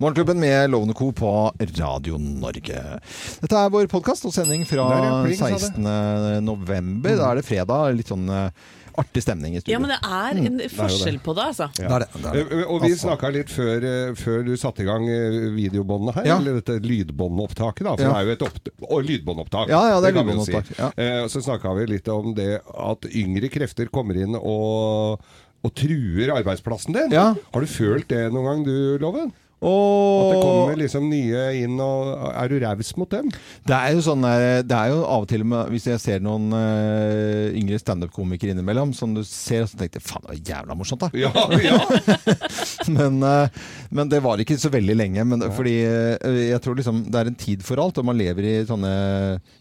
Morgenklubben med Lovende Co. på Radio Norge. Dette er vår podkast og sending fra Der, ja, pling, sa det. 16. november. Da er det fredag. Litt sånn eh, artig stemning i studio. Ja, men det er en forskjell på det, altså. Det er det. det, er det. Eh, Og vi Altså. snakka litt før, eh, før du satte i gang videobåndene videobåndet her, Ja. eller dette lydbåndopptaket, da. For Ja. det er jo et opp og lydbåndopptak. Ja, ja, det er lydbåndopptak, ja. Eh, Så snakka vi litt om det at yngre krefter kommer inn og, og truer arbeidsplassen din. Ja. Har du følt det noen gang, du, Loven? At det kommer liksom nye inn, og er du raus mot dem? det er jo sånn der- Det er jo av og til med, Hvis jeg ser noen uh, yngre standup-komikere innimellom, som du ser, så tenker jeg faen, det var jævla morsomt, da. Ja, ja. Men, uh, men det var ikke så veldig lenge. Men, fordi uh, jeg tror liksom det er en tid for alt, og man lever i sånne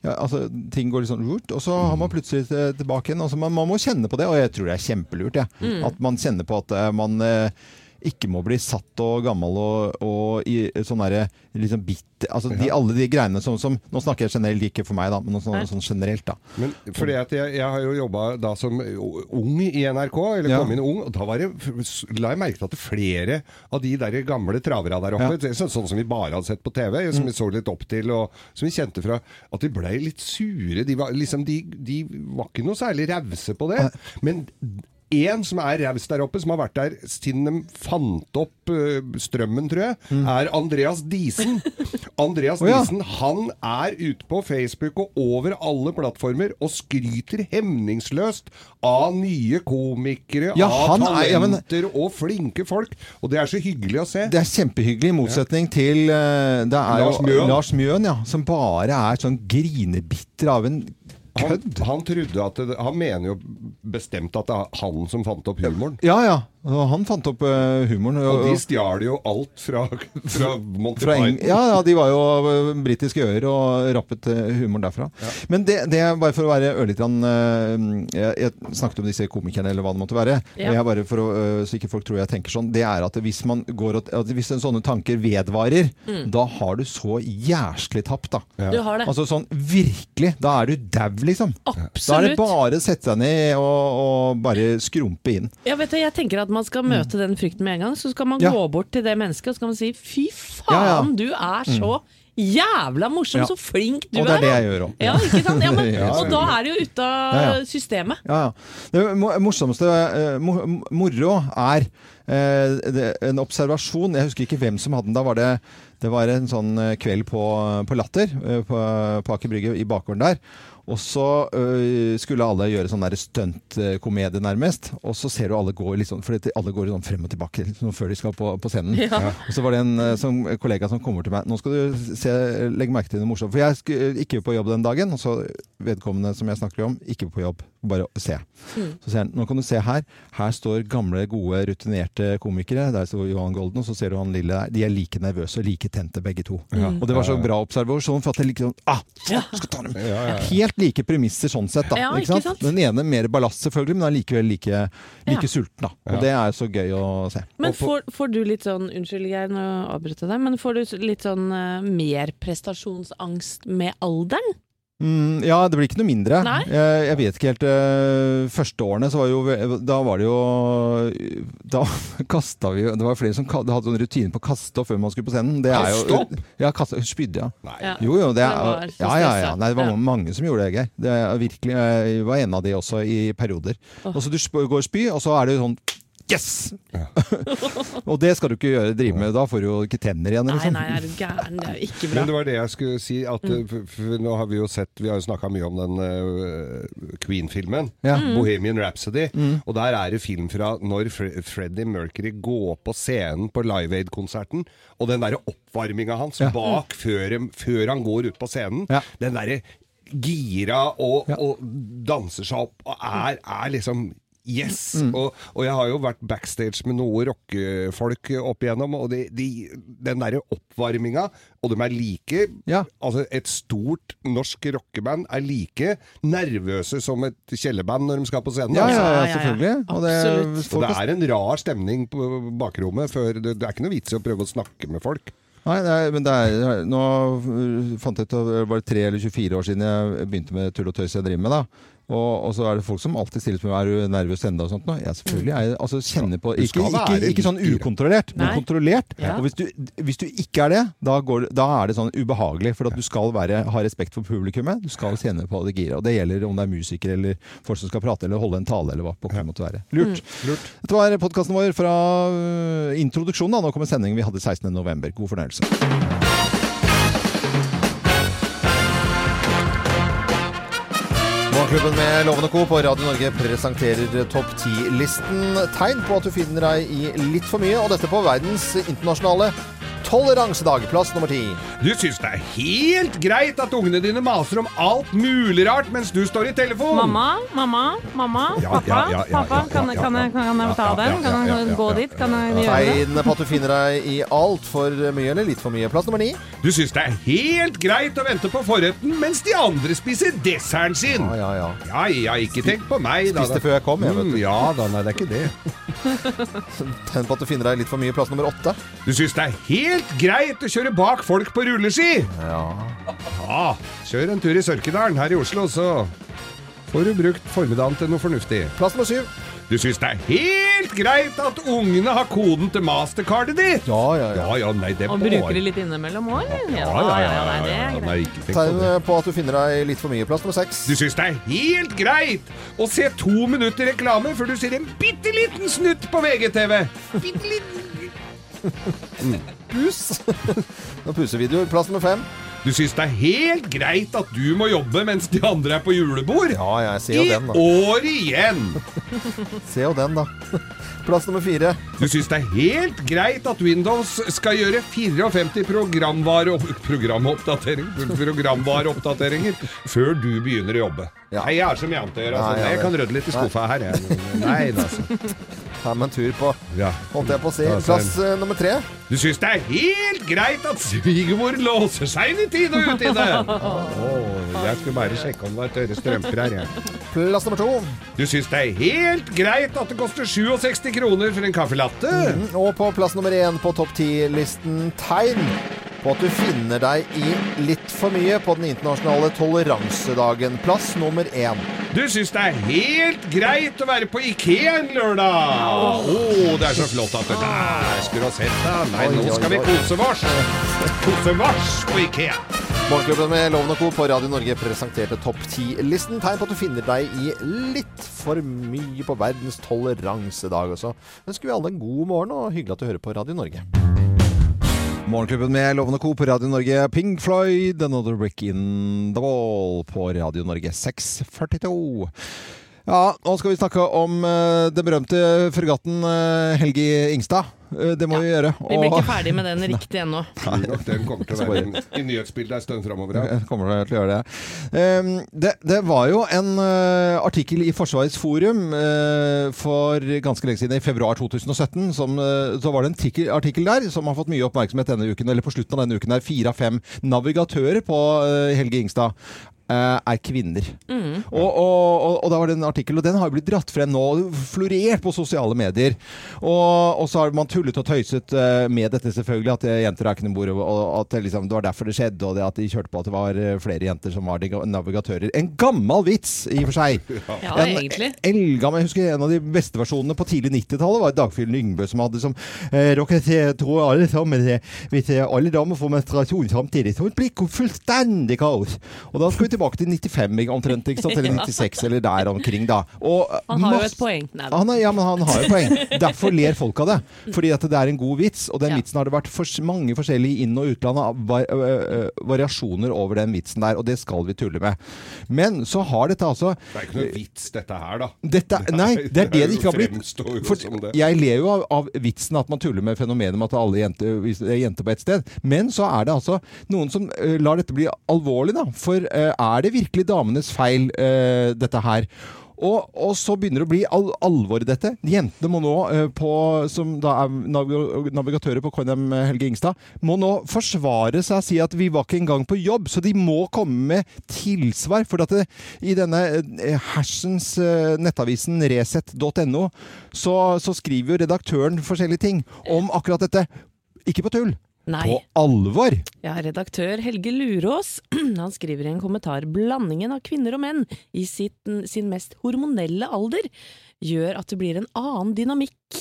ja, altså, Ting går litt sånn lurt, og så har man plutselig tilbake igjen. Altså, man, man må kjenne på det, og jeg tror det er kjempelurt. Ja. At man kjenner på at man ikke må bli satt og gammel og, og i sånn derre liksom bitt Altså de, alle de greiene som, som Nå snakker jeg generelt, ikke for meg, da, men sånn, sånn generelt, da. Men fordi at jeg, jeg har jo jobba da som ung i NRK, eller Ja. inn ung, og da var det, la jeg merke til at flere av de der gamle traverne der oppe, ja. sånn, sånn som vi bare hadde sett på TV, som Mm. vi så litt opp til, og som vi kjente fra, at de ble litt sure. De var, liksom, de, de var ikke noe særlig rause på det. Men en som er raus der oppe, som har vært der siden de fant opp øh, strømmen, tror jeg, er Andreas Disen. Andreas oh, ja. Disen han er ute på Facebook og over alle plattformer og skryter hemningsløst av nye komikere, Ja, av han er- ja, men- talenter og flinke folk. Og det er så hyggelig å se. Det er kjempehyggelig, i motsetning til eh, det er Lars Mjøen. Lars Mjøen, ja, som bare er sånn grinebitter av en kødd. han trodde at det, Han mener jo bestemt at det er han som fant opp humoren. Ja, ja. Han fant opp eh, humoren. Og de stjal jo alt fra, fra Monty fra Python. ja, ja, de var jo eh, britiske øyer og rappet eh, humoren derfra. Men det, det er bare for å være ørlite grann jeg, jeg snakket om disse komikerne, eller hva det måtte være. Ja. Jeg bare for å, så ikke folk tror jeg tenker sånn. Det er at hvis man går og, at hvis en sånne tanker vedvarer, da har du så jæsklig tapt, da. Du har det. Altså sånn virkelig. Da er du dau, liksom. Da er det bare å sette seg ned og, og bare skrumpe inn. Ja, vet du, jeg tenker at man skal møte den frykten med en gang. Så skal man Ja. gå bort til det mennesket og så skal man si fy faen, du er så jævla morsom, så flink du er! Og det er det jeg gjør òg. Ja? Ja, og da er det jo ute av systemet. Ja, ja. Det mo- morsomste eh, moro er eh, en observasjon. Jeg husker ikke hvem som hadde den. Da var det, det var en sånn eh, kveld på, på Latter på, på Aker Brygge i bakgården der. Og så øh, skulle alle gjøre sånn stuntkomedie, nærmest. Og så ser du alle gå litt sånn, for alle går sånn frem og tilbake liksom, før de skal på, på scenen. Ja. Og så var det en eh, som, kollega som kommer til meg. Nå skal du se, legge merke til noe morsomt. For jeg er ikke på jobb den dagen. Og så vedkommende som jeg snakker om, ikke på jobb. Bare se. Så sier han nå kan du se her. Her står gamle, gode, rutinerte komikere. Der står Johan Golden, og så ser du han lille der. De er like nervøse og like tente, begge to. Og det var så bra observasjon, for at det liksom ah, skal ta dem. Helt like premisser sånn sett, da. Ja, ikke ikke sant? sant? Den ene mer ballast, selvfølgelig, men allikevel like, like Ja. sulten. da. Og det er så gøy å se. Men får, får du litt sånn, unnskyld Geir, nå avbryter jeg deg, men får du litt sånn uh, mer prestasjonsangst med alderen? Mm, ja, det blir ikke noe mindre. Jeg, jeg vet ikke helt uh, Første årene så var jo Da var det jo Da kasta vi jo Det var flere som hadde en rutine på å kaste opp før man skulle på scenen. Det er jo, Kaste opp? Ja, kaste, spydde, ja. Nei. Jo, jo, det Det er var ja, ja, ja. Nei, det var Ja. mange som gjorde det, Geir. Det er virkelig, jeg var en av de også i perioder. Og så du går og spy, og så er det jo sånn Yes! og det skal du ikke gjøre, drive med. Da får du jo ikke tenner igjen. Nei, Liksom. nei, er du gæren? Det er jo ikke bra. Men det var det jeg skulle si. At, Mm. f- nå har vi jo sett Vi har jo snakka mye om den uh, Queen-filmen. Ja. Bohemian Rhapsody. Og der er det film fra når Fre Freddie Mercury går på scenen på Live Aid-konserten. Og den derre oppvarminga hans Ja. bak før, før han går ut på scenen. Ja. Den derre gira og, Ja. og danser seg opp og er, er liksom Yes! Mm. Og, og jeg har jo vært backstage med noe rockefolk opp igjennom, og de, de, den derre oppvarminga, og de er like Ja. Altså, et stort norsk rockeband er like nervøse som et kjellerband når de skal på scenen. Ja, ja, altså. ja, Ja, ja, ja. selvfølgelig. Og det, Og det er en rar stemning på bakrommet. Før det, det er ikke noe vits i å prøve å snakke med folk. Nei, nei, er, men det er, nå fant jeg ut at det var tre eller 24 år siden jeg begynte med tull og tøys jeg driver med. da. Og, og så er det folk som alltid stiller spørsmål er du nervøs ennå og sånt. nå? Ja, selvfølgelig er jeg altså kjenner på Ikke, ikke, ikke sånn ukontrollert, men Nei. kontrollert. Ja. Og hvis du, hvis du ikke er det, da, går, da er det sånn ubehagelig. For at du skal være, ha respekt for publikummet. Du skal kjenne på det giret. Og det gjelder om det er musikere eller folk som skal prate eller holde en tale eller hva det måtte være. Lurt. Lurt. Dette var podkasten vår fra øh, introduksjonen. da. Nå kommer sendingen vi hadde 16.11. God fornøyelse. Morgenklubben med Lovende Co. på Radio Norge presenterer topp 10-listen. Tegn på at du finner deg i litt for mye, og dette på verdens internasjonale toleransedag. Plass nummer ti. Du syns det er helt greit at ungene dine maser om alt mulig rart mens du står i telefon? Mamma, mamma, mamma, pappa, pappa. Kan, jeg, ta den? Kan jeg gå dit? Kan jeg gjøre det? Tegn på at du finner deg i altfor mye eller litt for mye. Plass nummer ni. Du syns det er helt greit å vente på forretten mens de andre spiser desserten sin? Ja, ja, ja. Ja, ja, ikke tenk på meg, da. Spiste før jeg kom, jeg, vet du. Mm, ja da, nei, det er ikke det. Tegn på at du finner deg litt for mye. Plass nummer åtte. Du syns det er helt greit å kjøre bak folk på rulleski? Ja. Ja, kjør en tur i Sørkedalen her i Oslo, så får du brukt formiddagen til noe fornuftig. Plass nummer syv. Du syns det er helt greit at ungene har koden til mastercardet ditt? Ja, ja, ja. Ja, ja, nei, det Og bruker det litt innimellom òg, eller? Ja, ja, ja, ja, nei, det ja, er ja, greit. Tegn på at du finner deg litt for mye. Plass nummer seks. Du syns det er helt greit å se to minutter reklame før du ser en bitte liten snutt på VGTV? Bitte liten. Pus. Noen pusevideoer. Plass nummer fem. Du syns det er helt greit at du må jobbe mens de andre er på julebord? Ja, jeg ser jo I den, da. år igjen! Se jo den, da. Plass nummer fire. Du syns det er helt greit at Windows skal gjøre 54 programvare programvareoppdateringer før du begynner å jobbe? Ja. Nei, jeg er som jante gjør. Altså. Nei, Nei, jeg kan rødde litt i skuffa her. Jeg. Nei, altså. Ta med en tur på Ja. Holdt jeg på å si. Ja, Plass uh, nummer tre. Du syns det er helt greit at svigermor låser seg inn i tide og utide? oh, jeg skulle bare sjekke om det var tørre strømper her, jeg. Plass nummer to. Du syns det er helt greit at det koster 67 kroner for en caffè latte? Mm, Og på plass nummer én på topp ti-listen tegn på at du finner deg i litt for mye på den internasjonale toleransedagen. Plass nummer én. Du syns det er helt greit å være på Ikea en lørdag? Å, det er så flott at det der skulle ha sett deg. Nei, nå skal vi kose vars. Kose vars på Ikea. Morgenklubben med Loven og Co. på Radio Norge presenterte topp ti-listen. Tegn på at du finner deg i litt for mye på verdens toleransedag. også. ønsker vi alle en god morgen, og hyggelig at du hører på Radio Norge. Morgenklubben med Lovende Co. på Radio Norge. Pink Floyd, 'Another Brick in the Wall' på Radio Norge 642. Ja, nå skal vi snakke om uh, den berømte fregatten uh, Helgi Ingstad. Uh, det må vi gjøre. Vi blir ikke ferdig med den riktig ennå. Den kommer til å være i nyhetsbildet en stund framover. Ja. Kommer til å gjøre det. Um, det, det var jo en uh, artikkel i Forsvarets forum uh, for ganske lenge siden, i februar 2017. Som, uh, så var det en artikkel, artikkel der som har fått mye oppmerksomhet denne uken, eller på slutten av denne uken. der Fire av fem navigatører på uh, Helge Ingstad er kvinner. Og, og, og, og da var det en artikkel, og den har jo blitt dratt frem nå, florert på sosiale medier. Og, og så har man tullet og tøyset eh, med dette, selvfølgelig, at eh, jenter er ikke noe bord, og, at det, liksom, det var derfor det skjedde, og det at de kjørte på at det var eh, flere jenter som var navigatører. En gammel vits, i og for seg. Ja, en egentlig. eldgammel, jeg husker En av de beste versjonene på tidlig 90-tallet var Dagfjell Lyngbø som hadde som eh, Dere tror alle sammen eh, Hvis eh, alle damer får menstruasjon samtidig, så blir det fullstendig kaos. Og da skal vi tilbake til 95 omtrent, ikke sant? eller 96, eller der omkring, da. Og, Han har jo et poeng. Nei, han er, ja, men han har jo poeng. Derfor ler folk av det. Fordi at det er en god vits. Og den Ja. vitsen har det vært for, mange forskjellige inn- og utland variasjoner over den vitsen der, og det skal vi tulle med. Men så har dette altså Det er ikke noe vits, dette her, da. dette, Nei, det er det det ikke har blitt. For jeg ler jo av, av vitsen at man tuller med fenomenet med at alle jenter, er jenter på et sted. Men så er det altså noen som lar dette bli alvorlig, da. For ø, er det virkelig damenes feil, uh, dette her? Og, og så begynner det å bli al alvor i dette. Jentene må nå, uh, på, som da er nav navigatører på KNM Helge Ingstad, må nå forsvare seg og si at vi var ikke engang på jobb. Så de må komme med tilsvar. For at det, i denne uh, hersens uh, nettavisen resett.no, så, så skriver jo redaktøren forskjellige ting om akkurat dette. Ikke på tull. Nei. På alvor! Ja, redaktør Helge Lurås han skriver i en kommentar blandingen av kvinner og menn i sitt, sin mest hormonelle alder gjør at det blir en annen dynamikk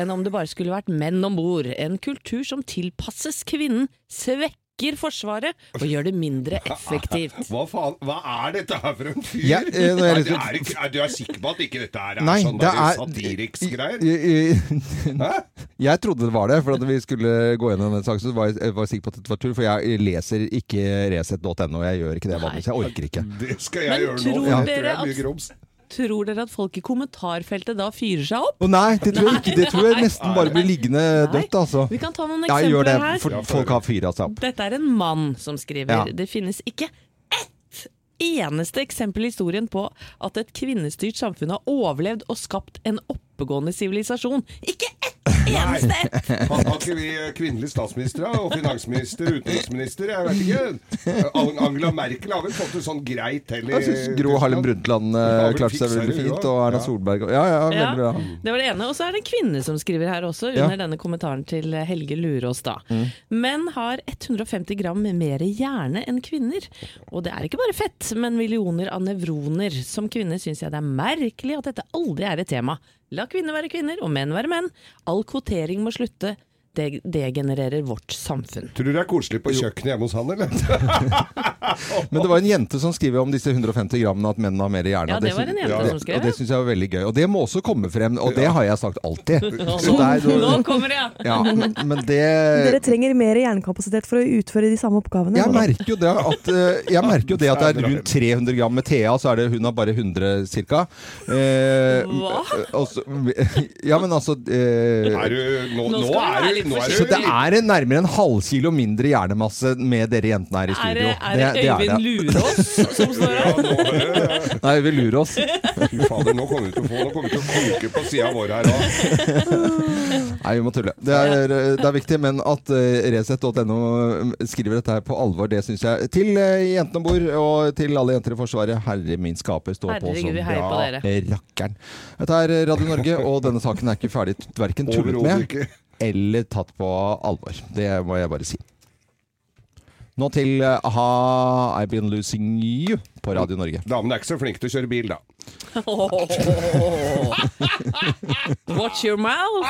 enn om det bare skulle vært menn om bord. En kultur som tilpasses kvinnen, svekker Forsvaret og gjør det mindre effektivt. Hva faen, hva er dette her for en fyr? Ja, eh, er er, jeg er, er, du er sikker på at ikke dette her er Nei, sånn det er satiriksgreier? Jeg, trodde det var det, for at vi skulle gå gjennom den saken, så var jeg, jeg var sikker på at det var tull. For jeg leser ikke resett.no, jeg gjør ikke det vanligvis. Jeg orker ikke. Det skal jeg Men gjøre nå. tror jeg dere tror jeg er at- mye grums. Tror dere at folk i kommentarfeltet da fyrer seg opp? Oh, nei, det tror jeg ikke. Det tror jeg nesten bare blir liggende Nei. dødt, altså. Vi kan ta noen eksempler Ja, gjør det, for her. folk har fyra seg opp. Dette er en mann som skriver. Ja. Det finnes ikke ett eneste eksempel i historien på at et kvinnestyrt samfunn har overlevd og skapt en oppegående sivilisasjon. Ikke ett eneste ett! Har ikke vi kvinnelige statsministre og finansminister, utenriksminister? Jeg vet ikke. Angela Merkel har vel fått det sånn greit til i Jeg syns Gro Harlem Brundtland uh, klarte seg veldig fint, og Erna Solberg og Ja, ja, Ja, veldig bra. det var det ene. Og så er det en kvinne som skriver her også, Ja. under denne kommentaren til Helge Lurås. da. Mm. Menn har 150 gram mer hjerne enn kvinner. Og det er ikke bare fett, men millioner av nevroner. Som kvinne syns jeg det er merkelig at dette aldri er et tema. La kvinner være kvinner, og menn være menn. All kvotering må slutte. Det degenererer vårt samfunn. Tror du det er koselig på kjøkkenet hjemme hos han, eller? Men det var en jente som skriver om disse 150 grammene at menn har mer hjerne. Ja, det var en jente som skrev, Og det syns jeg var veldig gøy. Og det må også komme frem, og det har jeg sagt alltid. Så det er, Nå kommer det, ja! men, men det Dere trenger mer hjernekapasitet for å utføre de samme oppgavene. jeg merker jo det at, eh, jeg merker jo det at det er rundt 300 gram med Thea, så er det hun har bare 100 ca. Eh, Hva? Også, ja, men altså eh, Er du, nå, Nå nå, skal du være er litt du, nå er det, Så det er nærmere en halvkilo mindre hjernemasse med dere jentene her i Er studio. det, er det Øyvind Lurås som står ja, her? nå, eh, Nei, vi lurer oss. Fy fader, nå kommer vi til å få Nå kommer vi til å koke på sida vår her òg. Nei, vi må tulle. Det er, det er viktig, men at uh, Resett.no skriver dette her på alvor, det syns jeg. Til uh, jentene om bord, og til alle jenter i Forsvaret, herre min skaper, stå på som bra rakkeren. Dette er Radio Norge, og denne saken er ikke ferdig verken tullet med ikke. Eller tatt på alvor. Det må jeg bare si. Nå til uh, Ha I've Been Losing You på Radio Norge. Damene er ikke så flinke til å kjøre bil, da. Watch your mouth,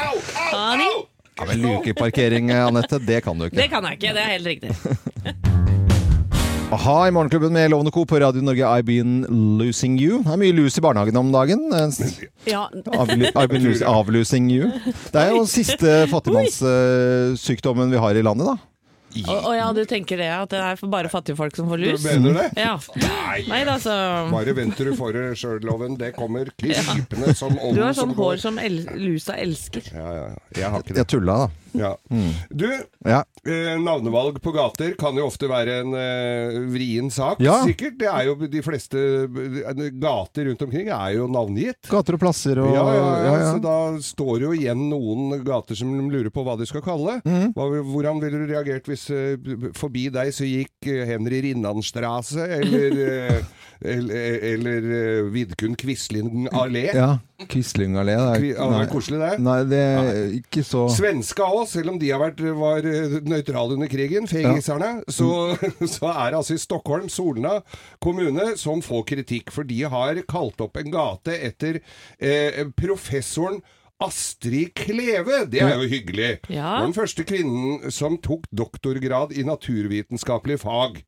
honey. Ja, men lukeparkering, Anette, det kan du ikke. Det kan jeg ikke, det er helt riktig. Aha i Morgenklubben med Lovende Co. på Radio Norge I've Been Losing You. Det er mye lus i barnehagen om dagen. Eh, Ja, I've been losing, avlosing you. Det er jo siste fattigmannssykdommen vi har i landet, da. Å oh, oh, ja, du tenker det, at det er bare fattige folk som får lus? Mener du det? Ja. Nei! Nei da, så Bare vent til du får det sjøl, Loven. Det kommer krypende som ånden Du har sånn går. hår som el lusa elsker. Ja, ja. ja. Jeg har ikke det. Jeg tulla, da. Ja. Du, Ja. eh, navnevalg på gater kan jo ofte være en eh, vrien sak. Ja. Sikkert. Det er jo de fleste eh, gater rundt omkring er jo navngitt. Gater og plasser og Ja, ja, ja. Så da står det jo igjen noen gater som lurer på hva de skal kalle. Mhm. Hva, hvordan ville du reagert hvis eh, forbi deg så gikk eh, Henry Rinnanstrasse eller, eh, eller, eller eh, Vidkun Quisling allé? ja. Quisling allé. det er- Kvi- ja, det er koselig, det. Nei, det er ikke så Svenska òg, selv om de har vært, var eh, nøytrale under krigen, fegiserne, så, så er det altså i Stockholm, Solna kommune, som får kritikk. For de har kalt opp en gate etter eh, professoren Astrid Kleve. Det er jo hyggelig. Ja. Den første kvinnen som tok doktorgrad i naturvitenskapelige fag.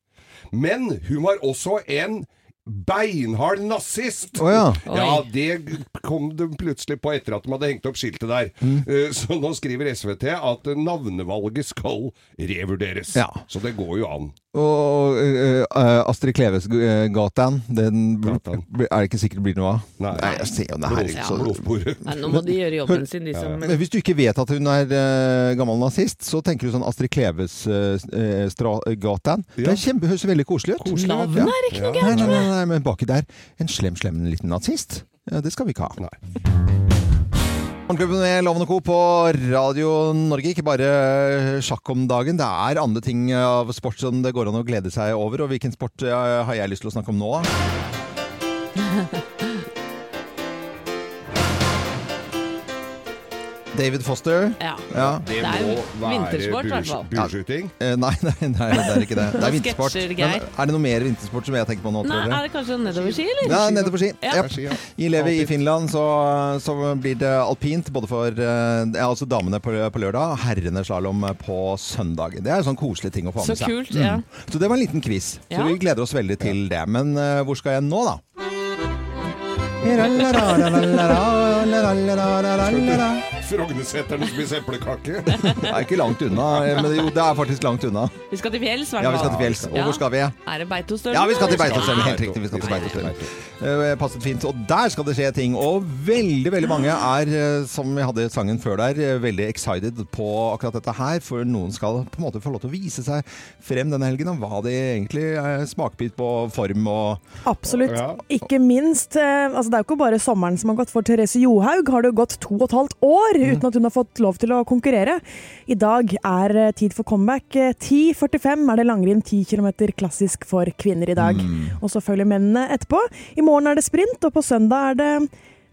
Men hun var også en beinhard nazist! Oh, ja. Ja, det kom de plutselig på etter at de hadde hengt opp skiltet der. Mm. Eh, Så nå skriver SVT at navnevalget skal revurderes. Ja. Så det går jo an. Og eh, eh, Astrid Kleves uh, gataen, den er det ikke sikkert blir noe av? Nei. jeg ser jo det her. Blodsporet. Nei, nå må de gjøre jobben sin, de som ja. hvis du ikke vet at hun er uh, gammel nazist, så tenker du sånn Astrid Kleves uh. Ja. Det kjempe, høres veldig koselig ut. Navnet er ikke noe Nei, gærent. nei, nei, nei, men baki der En slem, slem liten nazist. Ja, det skal vi ikke ha. Nei. Morgenklubben med Loven og Co. på Radio Norge. Ikke bare sjakk om dagen. Det er andre ting av sport som det går an å glede seg over. Og hvilken sport eh, har jeg lyst til å snakke om nå? David Foster. Ja. Ja. Det, Det må være vintersport, i hvert burs- fall. bueskyting. Eh, nei, nei, nei, det er ikke det. Det er vintersport. Men er det noe mer vintersport som jeg tenker på nå, Nei, tror er det kanskje nedoverski, eller? Ja, nede ski. Ja. Ja. Ja. I Levi i Finland så, så blir det alpint både for eh, ja, altså damene på, på lørdag, herrene slalåm på søndag. Det er en sånn koselig ting å få Så med seg. kult, ja. Så det var en liten quiz. Så Ja. vi gleder oss veldig til det. Men uh, hvor skal jeg nå, da? Frognerseterne spiser eplekake. Det er ikke langt unna, eh, men jo, det er faktisk langt unna. Vi skal til fjells, i Ja, vi skal til fjells. Og Ja. hvor skal vi? Er det Beitostølen? Ja, vi skal til? Beitostølen. Helt riktig, vi skal til Beitostølen. Eh, Passet fint. Og der skal det skje ting. Og veldig, veldig mange er, eh, som vi hadde sangen før der, veldig excited på akkurat dette her. For noen skal på en måte få lov til å vise seg frem denne helgen om hva de egentlig er smakbit på form og Absolutt. Ja. Ikke minst. Altså det er jo ikke bare sommeren som har gått for Therese Johaug. Har det jo gått to og et halvt år uten at hun har fått lov til å konkurrere. I dag er eh, tid for comeback. Eh, 10.45 er det langrenn 10 km klassisk for kvinner i dag. Og så følger mennene etterpå. I morgen er det sprint, og på søndag er det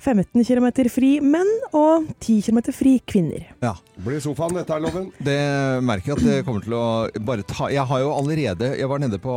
15 km fri menn og 10 km fri kvinner. Ja. Blir sofaen, dette er loven. Det merker jeg at det kommer til å bare ta Jeg har jo allerede Jeg var nede på,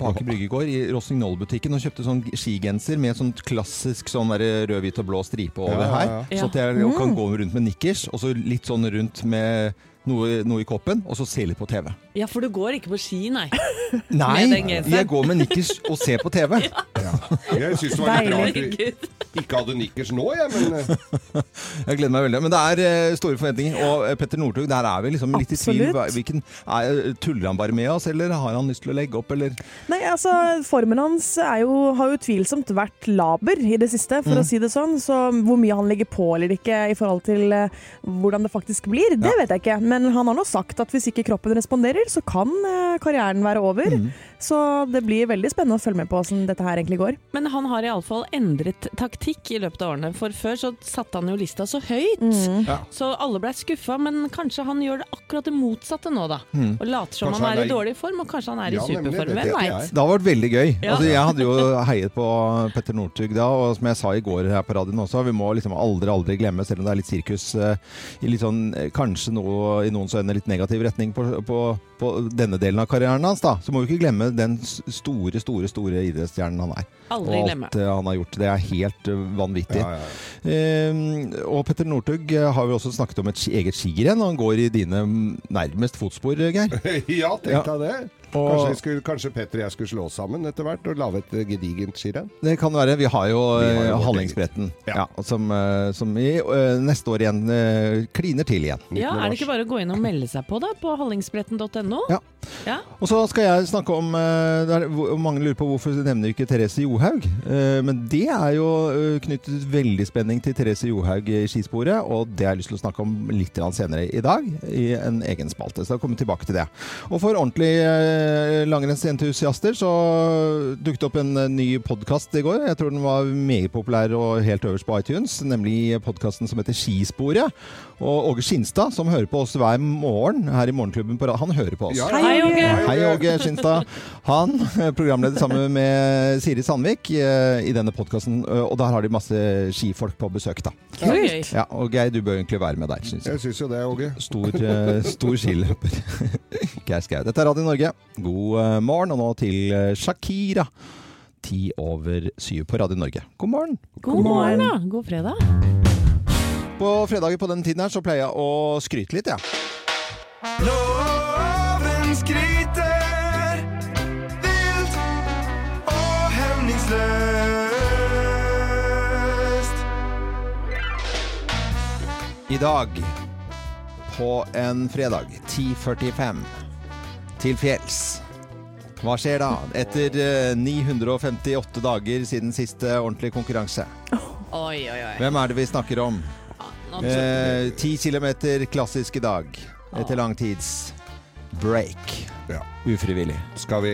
på Aker Brygge i går, i Rossignol-butikken, og kjøpte sånn skigenser med sånn klassisk sånn rød, hvit og blå stripe over Ja, ja, her. Så at jeg kan gå rundt med nikkers, og så litt sånn rundt med noe, noe i koppen, og så se litt på TV. Ja, for du går ikke på ski, nei. Nei, jeg går med nikkers og ser på TV. Jeg syns det var litt rart du ikke hadde nikkers nå, jeg, men eh, Jeg gleder meg veldig. Men det er eh, store forventninger. Og eh, Petter Northug, der er vi liksom litt i tvil. Absolutt. Hvilken, er, tuller han bare med oss, eller har han lyst til å legge opp, eller Nei, altså, Formen hans er jo, har jo tvilsomt vært laber i det siste, for å si det sånn. Så hvor mye han legger på eller ikke i forhold til hvordan det faktisk blir, det vet jeg ikke. Men han har nå sagt at hvis ikke kroppen responderer, så kan eh, karrieren være over. Så det blir veldig spennende å følge med på hvordan dette her egentlig går. Men han har iallfall endret taktikk i løpet av årene. For før så satte han jo lista så høyt. Ja. Så alle blei skuffa, men kanskje han gjør det akkurat det motsatte nå, da. Og later som Kanskje han er i dårlig form, og kanskje han er Ja, i superform. Hvem veit? Det har vært veldig gøy. Ja. Altså, jeg hadde jo heiet på Petter Northug da, og som jeg sa i går her på radioen også, vi må liksom aldri, aldri glemme, selv om det er litt sirkus, eh, i litt sånn, eh, kanskje noe, i noens øyne litt negativ retning på, på, på denne delen av karrieren hans, da, så må vi ikke glemme den store, store, store idrettsstjernen han er. Aldri og glemme. alt glemme. han har gjort. Det er helt eh, vanvittig. ja, ja. Eh, og Petter Northug eh, har vi også snakket om et eget skirenn, og han går i dine nærmest fotspor, Geir. ja, tenk Ja. deg det. Og- Kanskje, skulle, kanskje Petter og jeg skulle slå oss sammen etter hvert og lage et eh, gedigent skirenn? Det kan være. Vi har jo, jo eh, Hallingsbretten, ja. Ja. som, eh, som i neste år igjen kliner til igjen. Ja, Er det ikke bare å gå inn og melde seg på da, på hallingsbretten.no? Ja. Ja. Og så skal jeg snakke om eh, er, hvor- Mange lurer på hvorfor nevner ikke Therese Johaug. Eh, men det er jo knyttet veldig spenning til Therese Johaug i skisporet, og det har jeg lyst til å snakke om litt senere i dag, i en egen spalte. Så jeg kommer tilbake til det. Og for ordentlige eh, langrennsentusiaster så dukket opp en eh, ny podkast i går. Jeg tror den var meget populær og helt øverst på iTunes, nemlig podkasten som heter Skisporet. Og Åge Skinstad, som hører på oss hver morgen her i Morgenklubben på rad, han hører på oss. Ja, Hei, Åge! Hei, Åge Skinstad. Han er programleder sammen med Siri Sandvik eh, i denne podkasten, og der har de masse skifolk på besøk, da. Kult! Ja, og Geir, du bør egentlig være med der, syns jeg. Jeg syns jo det, Åge. Stor, eh, stor skiløper. Geir Skau. Dette er Radio Norge. God eh, morgen, og nå til eh, Shakira. Ti over syv på Radio Norge. God morgen. God morgen, da. God fredag. På fredager på den tiden her så pleier jeg å skryte litt, jeg. Loven skryter vilt og hemningsløst. I dag, på en fredag, 10.45, til fjells. Hva skjer da? Etter eh, 958 dager siden siste ordentlige konkurranse. Oi, oi, oi. Hvem er det vi snakker om? Eh, 10 kilometer klassisk i dag. Etter lang tids break. Ja. Ufrivillig. Skal vi,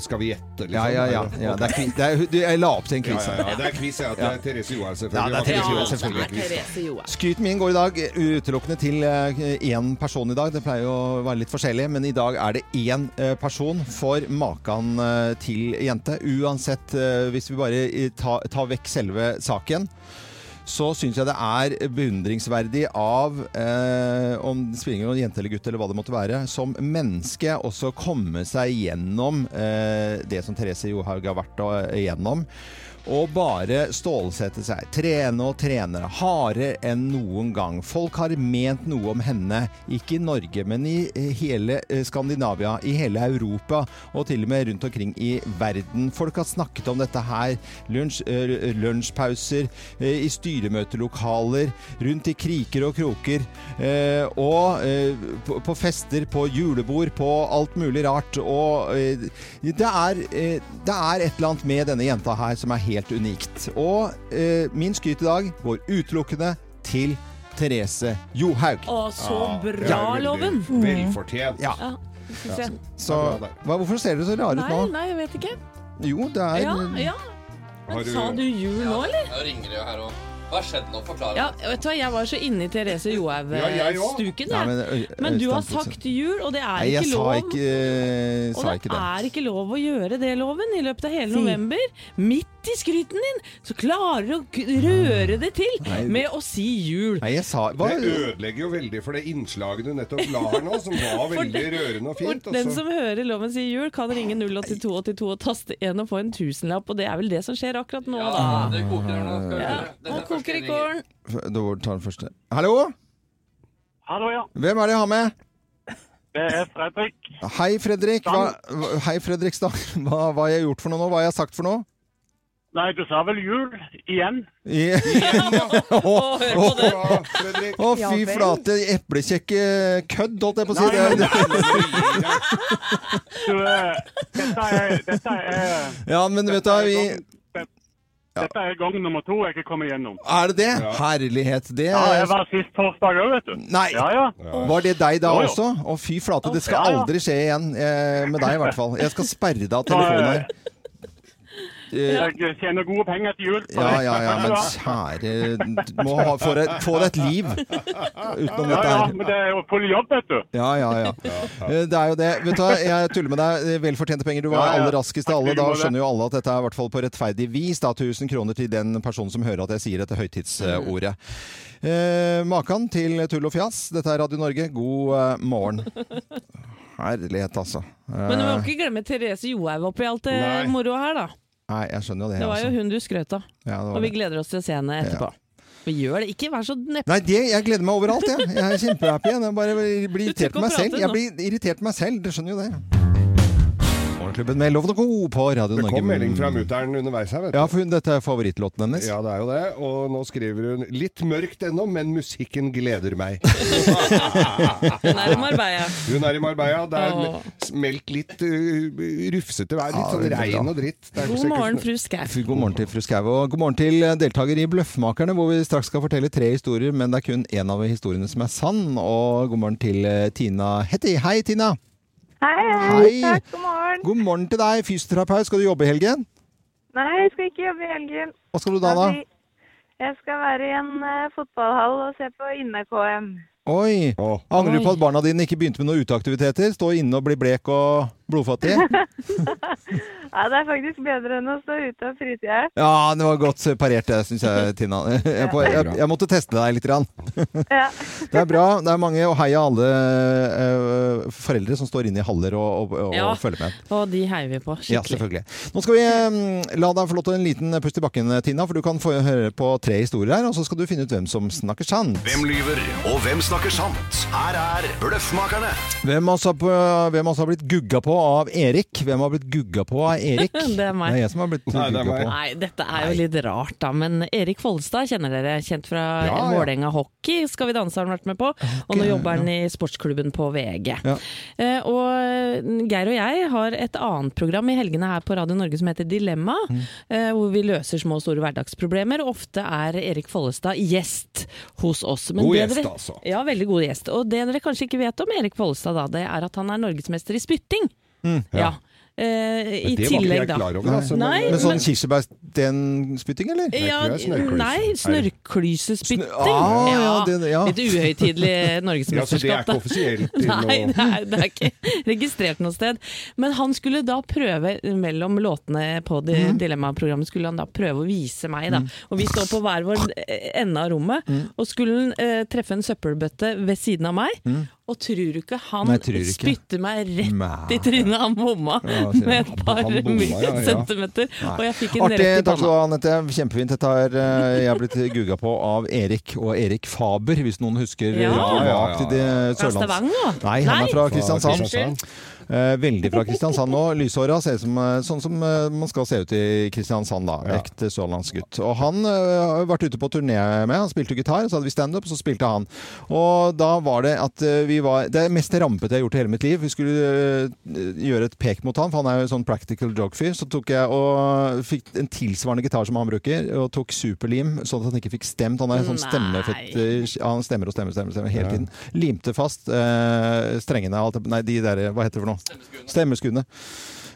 skal, vi gjette, liksom? Ja, ja, ja. ja det er, det er, du- jeg la opp til en Ja, quiz. ja, her. ja. Det er quiz, ja. Det er Therese Johaug, Ja, selvfølgelig. det er Therese Johaug, selvfølgelig. det er Therese Johaug. Skryten min går i dag utelukkende til eh, én person i dag. Det pleier jo å være litt forskjellig, men i dag er det én eh, person for makan eh, til jente. Uansett, hvis vi bare tar tar vekk selve saken, så syns jeg det er beundringsverdig av eh, om det spiller ingen jente eller gutt eller hva det måtte være, som menneske også komme seg gjennom eh, det som Therese Johaug har vært igjennom. Og bare stålsette seg. Trene og trene. Hardere enn noen gang. Folk har ment noe om henne, ikke i Norge, men i eh, hele eh, Skandinavia, i hele Europa og til og med rundt omkring i verden. Folk har snakket om dette her. Lunsj, eh, lunsjpauser, i styremøtelokaler, rundt i kriker og kroker. Og på, fester, på julebord, på alt mulig rart. Og det er, det er et eller annet med denne jenta her som er helt unikt. Og eh, min skryt i dag går utelukkende til Therese Johaug. Å, så bra, er veldig Loven! Velfortjent. Ja. Ja. Så, hva, hvorfor ser dere så rare ut nå? nei, jeg vet ikke. Jo, det er Ja, ja. Men du- sa du jul nå, eller? Jeg ringer jo her òg. Hva har skjedd nå? Forklar. Ja, vet du hva, jeg var så inne i Therese Johaug-stuken, Ja, jeg. men, Men du har sagt jul, og det er Nei, jeg ikke sa lov. ikke, Og det ikke det. er ikke lov å gjøre det, Loven, i løpet av hele Si. november. Midt i skryten din, så klarer du å røre det til Nei. med å si jul. Nei, jeg sa hva? Det ødelegger jo veldig for det innslaget du nettopp la her nå, som var veldig rørende og fint. den som hører Loven si jul, kan ringe 08282 og taste 1 og få en tusenlapp, og det er vel det som skjer akkurat nå, Ja, da. det koker nå. Ja, nå er koker i kålen. Da tar den første. Hallo? Hallo, ja. Hvem er det jeg har med? Det er Fredrik. Hei, Fredrik. Hva, hva- hei, Fredrik Stang. Hva, hva har jeg gjort for noe nå? Hva har jeg sagt for noe? Nei, du sa vel jul igjen? Å. Ja. Å, fy flate eplekjekke kødd, holdt jeg på å si. Nei, Det, men- Du, eh, dette er, dette er ja, men vet du hva, vi Dette er gang nummer to jeg ikke kommer gjennom. Er det det? Ja. Herlighet. Det Ja, jeg var sist torsdag òg, vet du. Nei. Ja, ja. Var det deg da også? Å, fy flate. Det skal Ja, ja. aldri skje igjen. Eh, med deg, i hvert fall. Jeg skal sperre deg av telefonen her. Eh, Jeg tjener gode penger til jul. Ja, ja, ja, men kjære Du må ha, få, deg, få deg et liv utenom Ja, dette ja, her. men det er jo full jobb, vet du. Ja, ja, ja. Eh, Det er jo det. Vet du hva, jeg tuller med deg. Velfortjente penger. Du var Ja, ja. aller raskest av alle. Da skjønner jo alle at dette er i hvert fall på rettferdig vis. Da 1000 kroner til den personen som hører at jeg sier dette høytidsordet. Eh, Makan til tull og fjas. Dette er Radio Norge. God eh, morgen. Herlighet, altså. Eh, Men du må ikke glemme Therese Johaug oppi alt det moroa her, da. Nei, jeg skjønner jo det. Det var jo hun du skrøt av. Ja, Og vi gleder oss til å se henne etterpå. Vi gjør det. Ikke vær så neppe. Nei, det, jeg gleder meg overalt, jeg. Jeg er kjempehappy. Jeg bare blir irritert på meg selv. Jeg blir irritert på meg selv, du skjønner jo det. Morgenklubben med Loven og Co. på Radio Det Norge. kom melding fra mutter'n underveis her, vet du. Ja, for hun, dette er favorittlåten hennes. Ja, det er jo det. Og nå skriver hun litt mørkt ennå, men musikken gleder meg. Hun er i Marbella. Hun er i Marbella. Det er Åh. meldt litt uh, rufsete vær. Litt sånn regn og dritt. Det er God morgen, fru Skau. God morgen til fru Skau, og god morgen til deltaker i Bløffmakerne, hvor vi straks skal fortelle tre historier, men det er kun én av historiene som er sann. Og god morgen til eh, Tina Hetty. Hei, Tina. Hei, Hei. takk, god morgen. God morgen til deg. Fysioterapeut. Skal du jobbe i helgen? Nei, jeg skal ikke jobbe i helgen. Hva skal du da, da? Jeg- Jeg skal være i en uh, fotballhall og se på inne-KM. Oi. Åh. Angrer du på at barna dine ikke begynte med noen uteaktiviteter? Stå inne og bli blek og blodfattig? Ja, det er faktisk bedre enn å stå ute og fryse i hjel. Ja, det var godt parert det, syns jeg, Tina. Jeg, jeg, jeg måtte teste deg litt. Grann. Det er bra. Det er mange, og heia alle uh, foreldre som står inne i haller og, og, og Ja. følger med. Og de heier vi på Ja, skikkelig. selvfølgelig. Nå skal vi um, la deg få lov til en liten pust i bakken, Tina, for du kan få høre på tre historier her, og så skal du finne ut hvem som snakker sant. Hvem lyver, og hvem snakker sant? Her er Bløffmakerne. Hvem på, hvem av oss har blitt gugga på av Erik? Hvem har blitt gugga på av Erik? Det er meg. Det er jeg som har blitt Nei, det er gugga meg. på. Nei, dette er jo litt rart, da. Men Erik Follestad kjenner dere. Kjent fra Ja, ja. Vålerenga Hockey. Skal vi danse har han vært med på. Og nå jobber han i sportsklubben på VG. Ja. Eh, og Geir og jeg har et annet program i helgene her på Radio Norge som heter Dilemma. Mm. eh, hvor vi løser små og store hverdagsproblemer. Ofte er Erik Follestad gjest hos oss. Men God gjest, dere- altså. Ja, veldig god gjest. Og det dere kanskje ikke vet om Erik Follestad, da, det er at han er norgesmester i spytting. Mm. Ja. eh, i Det tillegg, da. klar over, altså. Nei, Men sånn kirsebærstenspytting, eller? ja, nei, snørrklysespytting. Snør Ah, ja, det- ja. Litt uhøytidelig Ja, så det er ikke offisielt Nei, det er, det er ikke registrert noe sted. Men han skulle da prøve, mellom låtene på det Mm. Dilemma-programmet, skulle han da prøve å vise meg, da. Og vi står på hver vår ende av rommet, Mm. og skulle han eh, treffe en søppelbøtte ved siden av meg. Og tror du ikke han Nei, ikke. spytter meg rett Nei. i trynet? Han bomma Ja, med et par bomma, ja, ja. centimeter, og jeg fikk en Artig. rett i Takk skal du ha, Anette. Kjempefint. Dette har eh, jeg blitt gugga på av Erik og Erik Faber, hvis noen husker Ja. Ja, ja, ja. Sørlands... Stavanger? Nei, han er fra Kristiansand. Fra Eh, veldig fra Kristiansand nå. Lyshåra ser ut som eh, sånn som eh, man skal se ut i Kristiansand, da. Ja. Ekte sørlandsgutt. Og han eh, har vært ute på turné med. Han spilte gitar, så hadde vi standup, så spilte han. Og da var det at eh, vi var Det er mest rampete jeg har gjort i hele mitt liv. Vi skulle eh, gjøre et pek mot han, for han er jo sånn practical joke-fyr. Så tok jeg og fikk en tilsvarende gitar som han bruker, og tok superlim, sånn at han ikke fikk stemt. Han er en sånn stemmefett han stemmer og stemmer, stemmer, stemmer hele tiden. Limte fast eh, strengene alt Nei, de der Hva heter det for noe? Stemmeskuddene.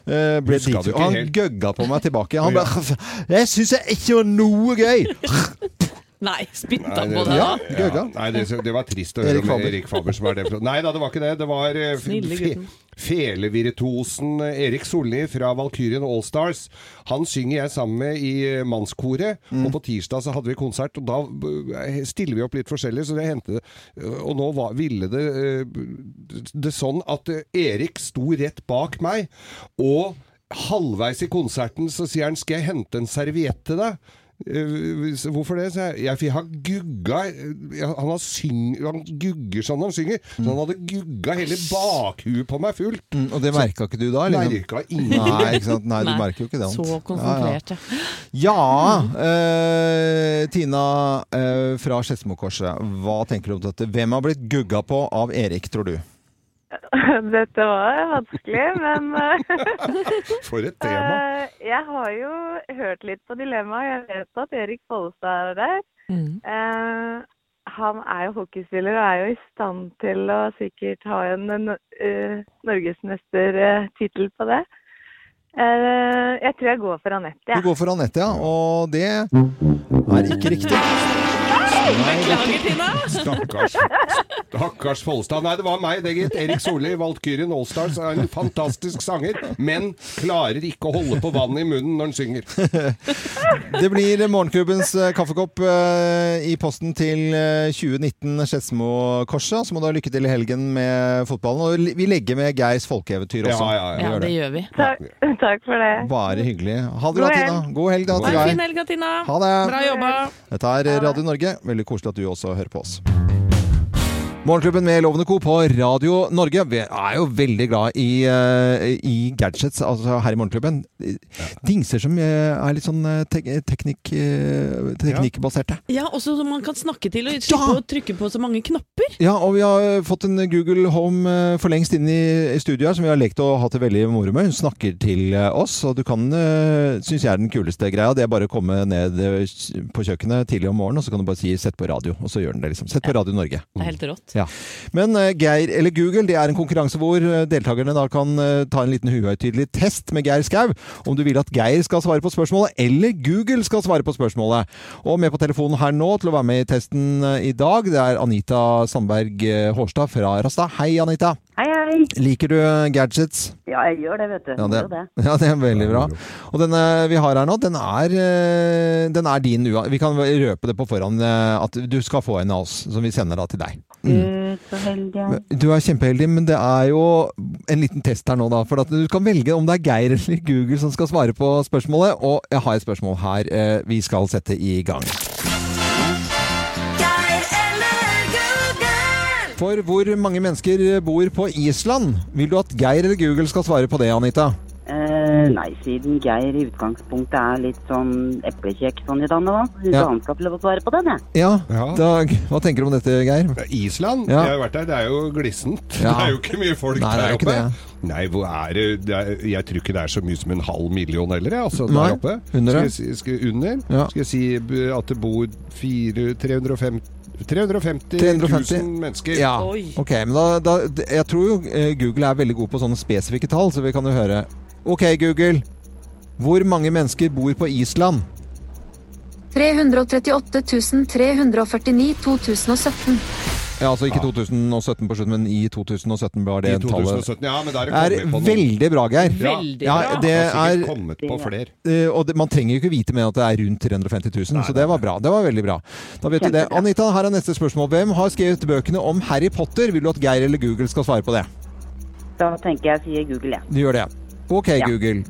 Eh, ble ikke Og han helt? gøgga på meg tilbake. Han bare 'Jeg syns jeg ikke var noe gøy'! Nei, spytta på det. Ja, gøgga. Nei, det, det var trist å høre Erik om Erik Faber som er det. Nei da, det var ikke det. Det var eh, fe, felevirtuosen Erik Solli fra Valkyrien Allstars. Han synger jeg sammen med i eh, mannskoret, Mm. og på tirsdag så hadde vi konsert, og da eh, stiller vi opp litt forskjellig, så det hendte Og nå var, ville det, eh, det sånn at eh, Erik sto rett bak meg, og halvveis i konserten så sier han 'skal jeg hente en serviett til deg'? Eh, Hvorfor det? Jeg, jeg, for jeg har gugga han, har syng, han gugger sånn han synger. Så han hadde gugga hele bakhuet på meg fullt. Mm, og det merka ikke du da? eller? Merka ingen. Nei, ikke sant? Nei, du Nei. merker jo ikke det. Så konsentrert, ja. ja. Ja, eh, Tina eh, fra Skedsmokorset. Hva tenker du om dette? Hvem har blitt gugga på av Erik, tror du? Dette var vanskelig, men eh, For et tema. eh, jeg har jo hørt litt på dilemmaet. Jeg vet at Erik Follestad er der. Mm. Eh, han er jo hockeyspiller og er jo i stand til å sikkert ha en norgesmestertittel på det. Eh, jeg tror jeg går for Anette. Du går for Anette, ja. Og det er ikke riktig. Beklager, Tina! Stakkars. Stakkars Follestad. Nei, det var meg, det gitt. Erik Solli, Valkyrien Allstars, er en fantastisk sanger, men klarer ikke å holde på vannet i munnen når han synger. Det blir Morgenklubbens eh, kaffekopp eh, i posten til eh, 2019 Skedsmokorset. Så må du ha lykke til i helgen med fotballen. Og vi legger med Geirs folkeeventyr også. Ja, ja, ja. Vi Ja, gjør det gjør vi. Takk, takk for det. Bare hyggelig. Ha det bra, Tina. God helg da Ha til deg. Ha det. Bra jobba. Dette er Radio Norge. Veldig koselig at du også hører på oss. Morgenklubben med Lovende Co. på Radio Norge. Vi er jo veldig glad i, eh, i gadgets altså her i Morgenklubben. Dingser som eh, er litt sånn eh, tek teknikk, teknikkbaserte. Ja, også så man kan snakke til og Ja! å trykke på så mange knapper. Ja, og vi har fått en Google Home for lengst inn i studioet her, som vi har lekt og hatt det veldig moro med. Hun snakker til oss, og du kan, syns jeg er den kuleste greia, det er bare å komme ned på kjøkkenet tidlig om morgenen, og så kan du bare si 'sett på radio', og så gjør den det, liksom. Sett på Radio Norge. Det er helt rått. Ja. Men eh, Geir, eller Google, det er en konkurranse hvor eh, deltakerne da kan eh, ta en liten uhøytidelig test med Geir Skau. Om du vil at Geir skal svare på spørsmålet, eller Google skal svare på spørsmålet. Og med på telefonen her nå til å være med i testen i dag, det er Anita Sandberg Hårstad fra Rasta. Hei, Anita. Hei, hei. Liker du eh, gadgets? Ja, jeg gjør det, vet du. Ja, det, ja, det er veldig bra. Og denne vi har her nå, den er, eh, den er din ua. Vi kan røpe det på forhånd eh, at du skal få en av oss, som vi sender da til deg. Mm. så heldig. Du er kjempeheldig, men det er jo en liten test her nå, da. For at du kan velge om det er Geir eller Google som skal svare på spørsmålet. Og jeg har et spørsmål her eh, vi skal sette i gang. For hvor mange mennesker bor på Island? Vil du at Geir eller Google skal svare på det, Anita? Eh, nei, siden Geir i utgangspunktet er litt sånn eplekjekk sånn i dag, da. Syns Ja. han skal få lov å svare på den, jeg. Ja, Ja. Da, hva tenker du om dette, Geir? Island? Ja. Jeg har vært der. Det er jo glissent. Ja. Det er jo ikke mye folk Nei, er der oppe. det. Nei, hvor er det, det er, Jeg tror ikke det er så mye som en halv million heller, jeg, altså, Nei, der oppe. under Skal jeg, skal, under? Ja. Skal jeg si at det bor fire, 350 350 350. 000 mennesker. Ja, Oi. ok, men da, da Jeg tror jo eh, Google er veldig god på sånne spesifikke tall, så vi kan jo høre Ok, Google. Hvor mange mennesker bor på Island? 338 349 2017. Ja, altså ikke 2017 på slutten, men i 2017 var det I tallet. 2017, ja, men der er det er kommet på noen. veldig bra, Geir. Veldig ja, bra. Det Har er, kommet på flere. Eh, og det, man trenger jo ikke vite med at det er rundt 350 000, så det var bra. Det var veldig bra. Da vet vi det. Anita, her er neste spørsmål. Hvem har skrevet bøkene om Harry Potter? Vil du at Geir eller Google skal svare på det? Da tenker jeg sier Google, jeg. Du gjør det. Ok, Ja. Google.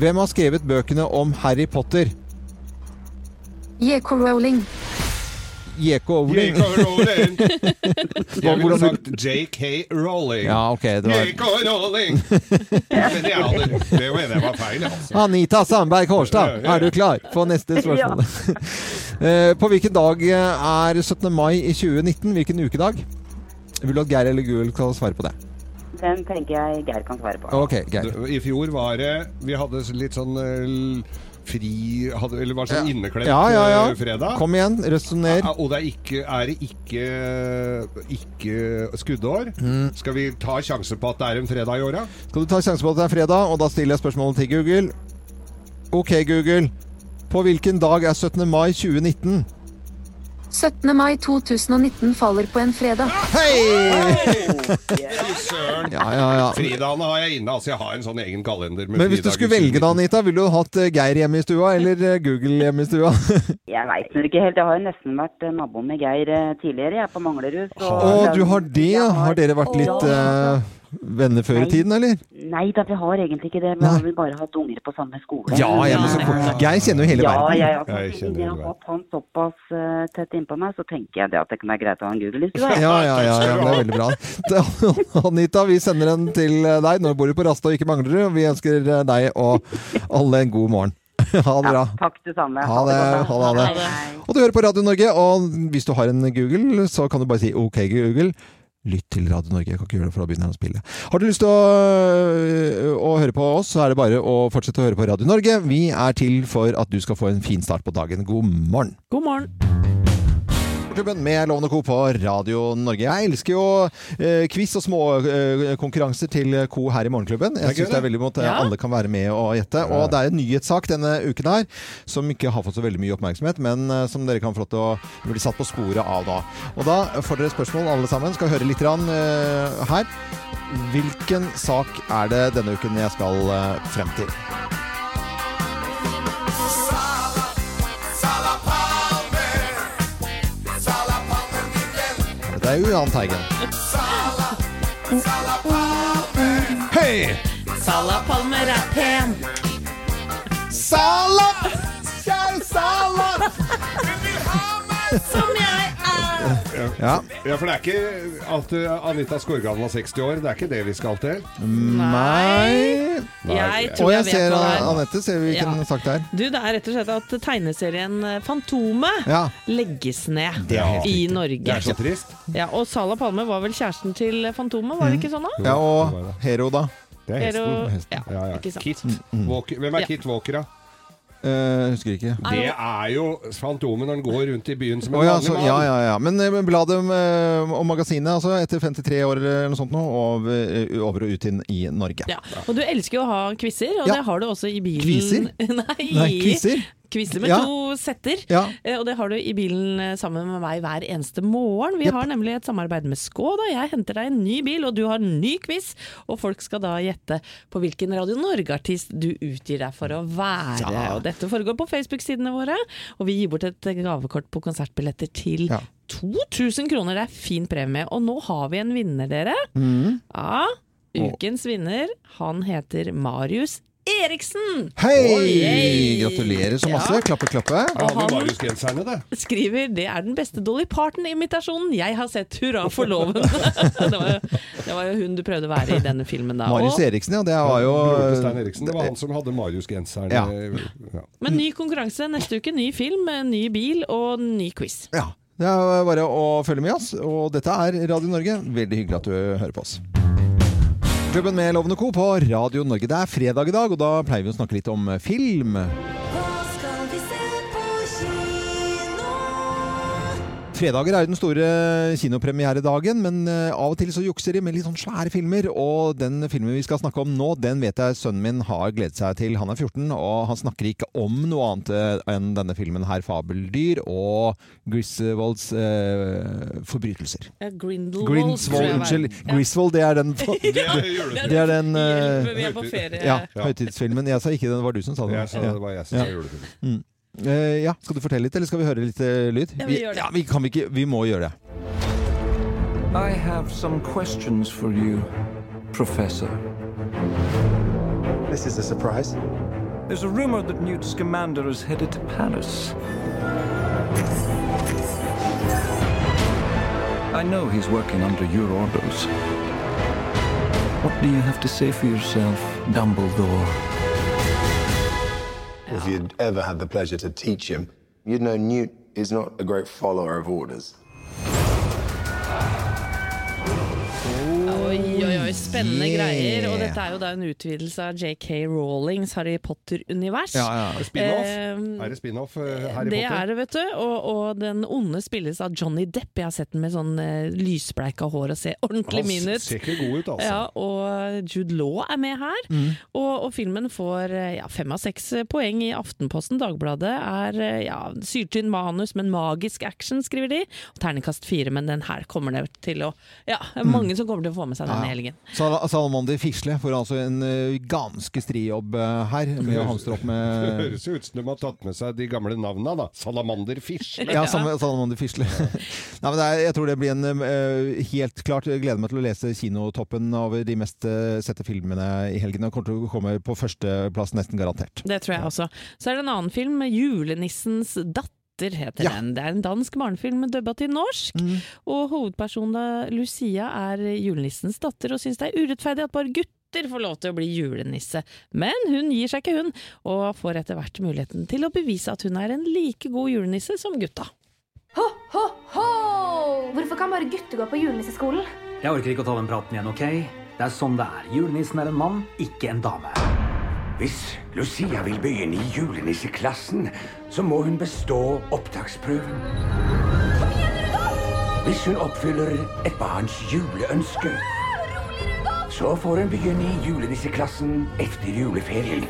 Hvem har skrevet bøkene om Harry Potter? J.K. Rowling. J.K. Rowling. Rowling. Jeg ville sagt J.K. Rowling. Ja, okay, Det var... J.K. Rowling! Men ja, det, det mener jeg var feil, altså. Anita Sandberg ja. er du klar for neste spørsmål? Ja. På hvilken dag er 17. mai i 2019? Hvilken ukedag? Vil du at Geir eller Google skal svare på det? Den tenker jeg Geir kan svare på. Okay, Geir. I fjor var det Vi hadde litt sånn eh, fri hadde, Eller var sånn inneklemt Ja, ja, ja. eh, fredag. Kom igjen, resonner. Ja, og det er, ikke, er det ikke, ikke skuddår? Mm. Skal vi ta sjanse på at det er en fredag i åra? Skal du ta sjanse på at det er fredag, og da stiller jeg spørsmålet til Google. Ok, Google. På hvilken dag er 17. mai 2019? 17. mai 2019 faller på en fredag. Fy søren! Ja, ja, ja. Fridagene har jeg inne. Altså, jeg har en sånn egen kalender. Med Men hvis du skulle velge da, 2019. Anita, ville du hatt eh, Geir hjemme i stua eller eh, Google hjemme i stua? Jeg veit nå ikke helt. Jeg har jo nesten vært eh, nabo med Geir tidligere, jeg, på Manglerud. så- Å, du har det, ja. Har dere vært litt eh, venner før i tiden, eller? Nei da, vi har egentlig ikke det. Vi har vel bare hatt unger på samme skole. Ja, jeg men. Geir kjenner jo hele ja, verden. Jeg, altså, Jeg kjenner jeg hele har hatt han såpass eh, tett innpå meg, så tenker jeg det at det kan være greit å ha en Google-liste. Ja, ja, ja, ja, det er veldig bra. Anita, vi sender den til eh, deg. Nå bor du på Rasta og ikke mangler og Vi ønsker eh, deg og alle en god morgen. Ha det bra. Takk det samme. Ha det. Ha det, ha det. Og du hører på Radio Norge, og hvis du har en Google, så kan du bare si OK, Google. Lytt til Radio Norge. Jeg kan ikke gjøre det, for da begynner jeg å spille. Har du lyst til å, øh, å høre på oss, så er det bare å fortsette å høre på Radio Norge. Vi er til for at du skal få en fin start på dagen. God morgen. God morgen. Klubben med Lovende Co. på Radio Norge. Jeg elsker jo eh, quiz og små eh, konkurranser til Co. her i Morgenklubben. Jeg syns det er veldig mot at Ja. alle kan være med og gjette. Og det er en nyhetssak denne uken her som ikke har fått så veldig mye oppmerksomhet, men eh, som dere kan få lov til å bli satt på sporet av da. Og da får dere spørsmål alle sammen. Skal høre litt rann, eh, her. Hvilken sak er det denne uken jeg skal eh, frem til? Det er jo Jahn Teigen. Hei! Sala Palmer er pen. Sala! Kjære meg? Som jeg Ja. Ja, for det er ikke at uh, Anita Skorgan var 60 år. Det er ikke det vi skal til. Nei Jeg Og jeg jeg vet ser er. Anette. Ser vi hvilken Ja. sak det er? Du, det er rett og slett at tegneserien eh, Fantomet Ja. legges ned Det er helt i riktig. Norge. Det er så trist. Ja, og Sala Palme var vel kjæresten til Fantomet, var det ikke sånn da? ja, og Hero, da. Det er Hero- hesten. ja, Ja, ja. ikke sant. Kit Walker. Hvem er Ja. Kit Walker, da? Eh, husker ikke. Det er jo Fantomet når han går rundt i byen som en oh, ja, vanlig så, mann. ja, ja, ja. Men eh, bladet eh, og magasinet, altså, etter 53 år eller noe sånt nå, over, eh, over og ut inn i Norge. Ja. Og du elsker jo å ha quizer, og Ja. det har du også i bilen. Quizer? Nei, Nei, quizer? Quizer med Ja. to setter. Ja. Eh, Og det har du i bilen eh, sammen med meg hver eneste morgen. Vi yep. har nemlig et samarbeid med Skoda. Jeg henter deg en ny bil, og du har en ny quiz. Og folk skal da gjette på hvilken Radio Norge-artist du utgir deg for å være. Ja. Og dette foregår på Facebook-sidene våre, og vi gir bort et gavekort på konsertbilletter til Ja. 2000 kroner. Det er fin premie. Og nå har vi en vinner, dere. Mm. Ja, ukens vinner, han heter Marius Eriksen! Hei! Oi! Gratulerer så masse. Ja. Klappe, klappe. Og han-. Skriver det er den beste Dolly Parton-imitasjonen jeg har sett. Hurra for loven! det, var jo, det var jo hun du prøvde å være i denne filmen da. Marius Eriksen, ja. Det var jo Eriksen. Det var han som hadde Marius-genseren. Ja. Ja. men ny konkurranse neste uke. Ny film, ny bil og ny quiz. Ja. Det er bare å følge med oss. Og dette er Radio Norge. Veldig hyggelig at du hører på oss. Klubben med Lovende Co. på Radio Norge. Det er fredag i dag, og da pleier vi å snakke litt om film. Fredager er jo den store kinopremieredagen, men eh, av og til så jukser de med litt sånn svære filmer. Og den filmen vi skal snakke om nå, den vet jeg sønnen min har gledet seg til. Han er 14, og han snakker ikke om noe annet eh, enn denne filmen her, 'Fabeldyr' og Griswolds eh, forbrytelser. Tror jeg unnskyld. Ja. Griswold, det er den Det er. Det er den uh, vi er på ferie. Ja, høytidsfilmen. Jeg sa ikke det, det var du som sa det. Jeg sa det var jeg som sa julefilm. Eh, ja, skal du fortelle litt, eller skal vi høre litt uh, lyd? Ja, vi gjør det. Ja, vi, kan vi, ikke, vi må gjøre det. I have some questions for you, Professor. This is a surprise. There's a rumor that Newt Scamander is headed to Paris. I know he's working under your orders. What do you have to say for yourself, Dumbledore? If you'd ever had the pleasure to teach him, you'd know Newt is not a great follower of orders. Oh, oi, oi, spennende Yeah. greier. Og dette er jo da en utvidelse av JK Rawlings Harry Potter-univers. Ja, ja. Det spin-off? Eh, Er det spin-off eh, Harry det Potter? er det, vet du. Og, og den onde spilles av Johnny Depp. Jeg har sett den med sånn uh, lysbleika hår og ser ordentlig min ut. ser ikke god ut, altså. Ja, og Jude Law er med her. Mm. Og, og filmen får eh, ja, fem av seks poeng i Aftenposten. Dagbladet er eh, ja, syltynn manus, men magisk action, skriver de. Og terningkast fire, men den her kommer det til å Ja, det er mange som kommer til å få med seg denne helgen. Sal Salamander Fisle får altså en eh, ganske stri jobb eh, her, med å hamstre opp Det høres jo ut som de har tatt med seg de gamle navna, da. Salamander Fisle. Ja, samme Salamander Fisle. Nei, men det er, jeg tror det blir en uh, helt klart Jeg gleder meg til å lese kinotoppen over de mest sette filmene i helgen. Og kommer til å komme på førsteplass nesten garantert. Det tror jeg også. Så er det en annen film, 'Julenissens datter'. Heter Ja. den. Det er en dansk barnefilm dubba til norsk. Og hovedpersonen Lucia er julenissens datter og syns det er urettferdig at bare gutter får lov til å bli julenisse. Men hun gir seg ikke, hun, og får etter hvert muligheten til å bevise at hun er en like god julenisse som gutta. Ho, ho, ho! Hvorfor kan bare gutter gå på julenisseskolen? Jeg orker ikke å ta den praten igjen, ok? Det er sånn det er. Julenissen er en mann, ikke en dame. Hvis Lucia vil begynne i julenisseklassen, så må hun bestå opptaksprøven. Hvis hun oppfyller et barns juleønske, så får hun begynne i julenisseklassen etter juleferien.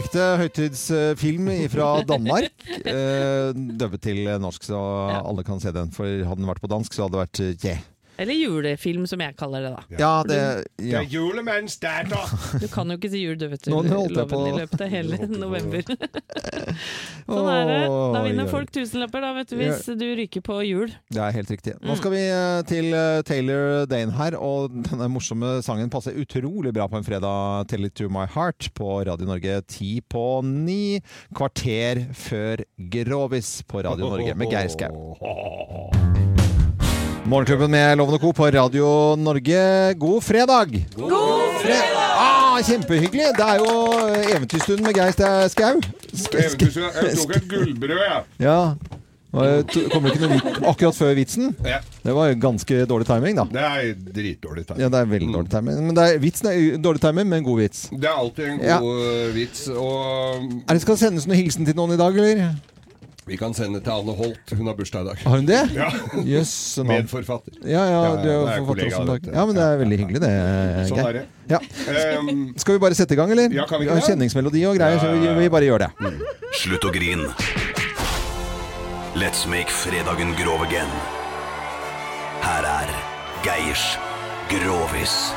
Ekte høytidsfilm fra Danmark. eh, Døvet til norsk, så alle kan se den. For hadde den vært på dansk, så hadde det vært yeah. Eller julefilm, som jeg kaller det, da. Ja, det Det ja. er julemannens datter! Du kan jo ikke si jul, du, vet du. Nå holdt jeg på- i løpet av hele november. sånn er det. Da vinner folk tusenlapper, da, vet du, hvis du ryker på jul. Det er helt riktig. Nå Mm. skal vi eh, til eh, Taylor Dane her, og denne morsomme sangen passer utrolig bra på en fredag. 'Tell It To My Heart' på Radio Norge ti på ni. Kvarter før Grovis på Radio Norge med Geir Skau. Morgenklubben med Lovende Co. på Radio Norge. God fredag! God fredag! Ah, kjempehyggelig! Det er jo eventyrstund med Geir Skau. Eventyr, jeg tok et gullbrød, jeg. Ja. Kommer det ikke noe vits akkurat før vitsen? Ja. Det var jo ganske dårlig timing, da. Det er dritdårlig timing. Ja, det er veldig dårlig timing. Men det er, vitsen er dårlig timing, men god vits. Det er alltid en god Ja. eh, vits. Og Er det skal sendes noen hilsen til noen i dag, eller? Vi kan sende til Anne Holt. Hun har bursdag i dag. Har hun det? Ja. Yes. Medforfatter. Ja, ja, du er er forfatter også. du. Ja, men det er veldig hyggelig, det. Sånn er det. Ja. Um, Skal vi bare sette i gang, eller? Ja, kan vi ikke har det? kjenningsmelodi og greier, så vi, vi bare gjør det. Slutt å grin. Let's make fredagen grov again. Her er Geirs Grovis.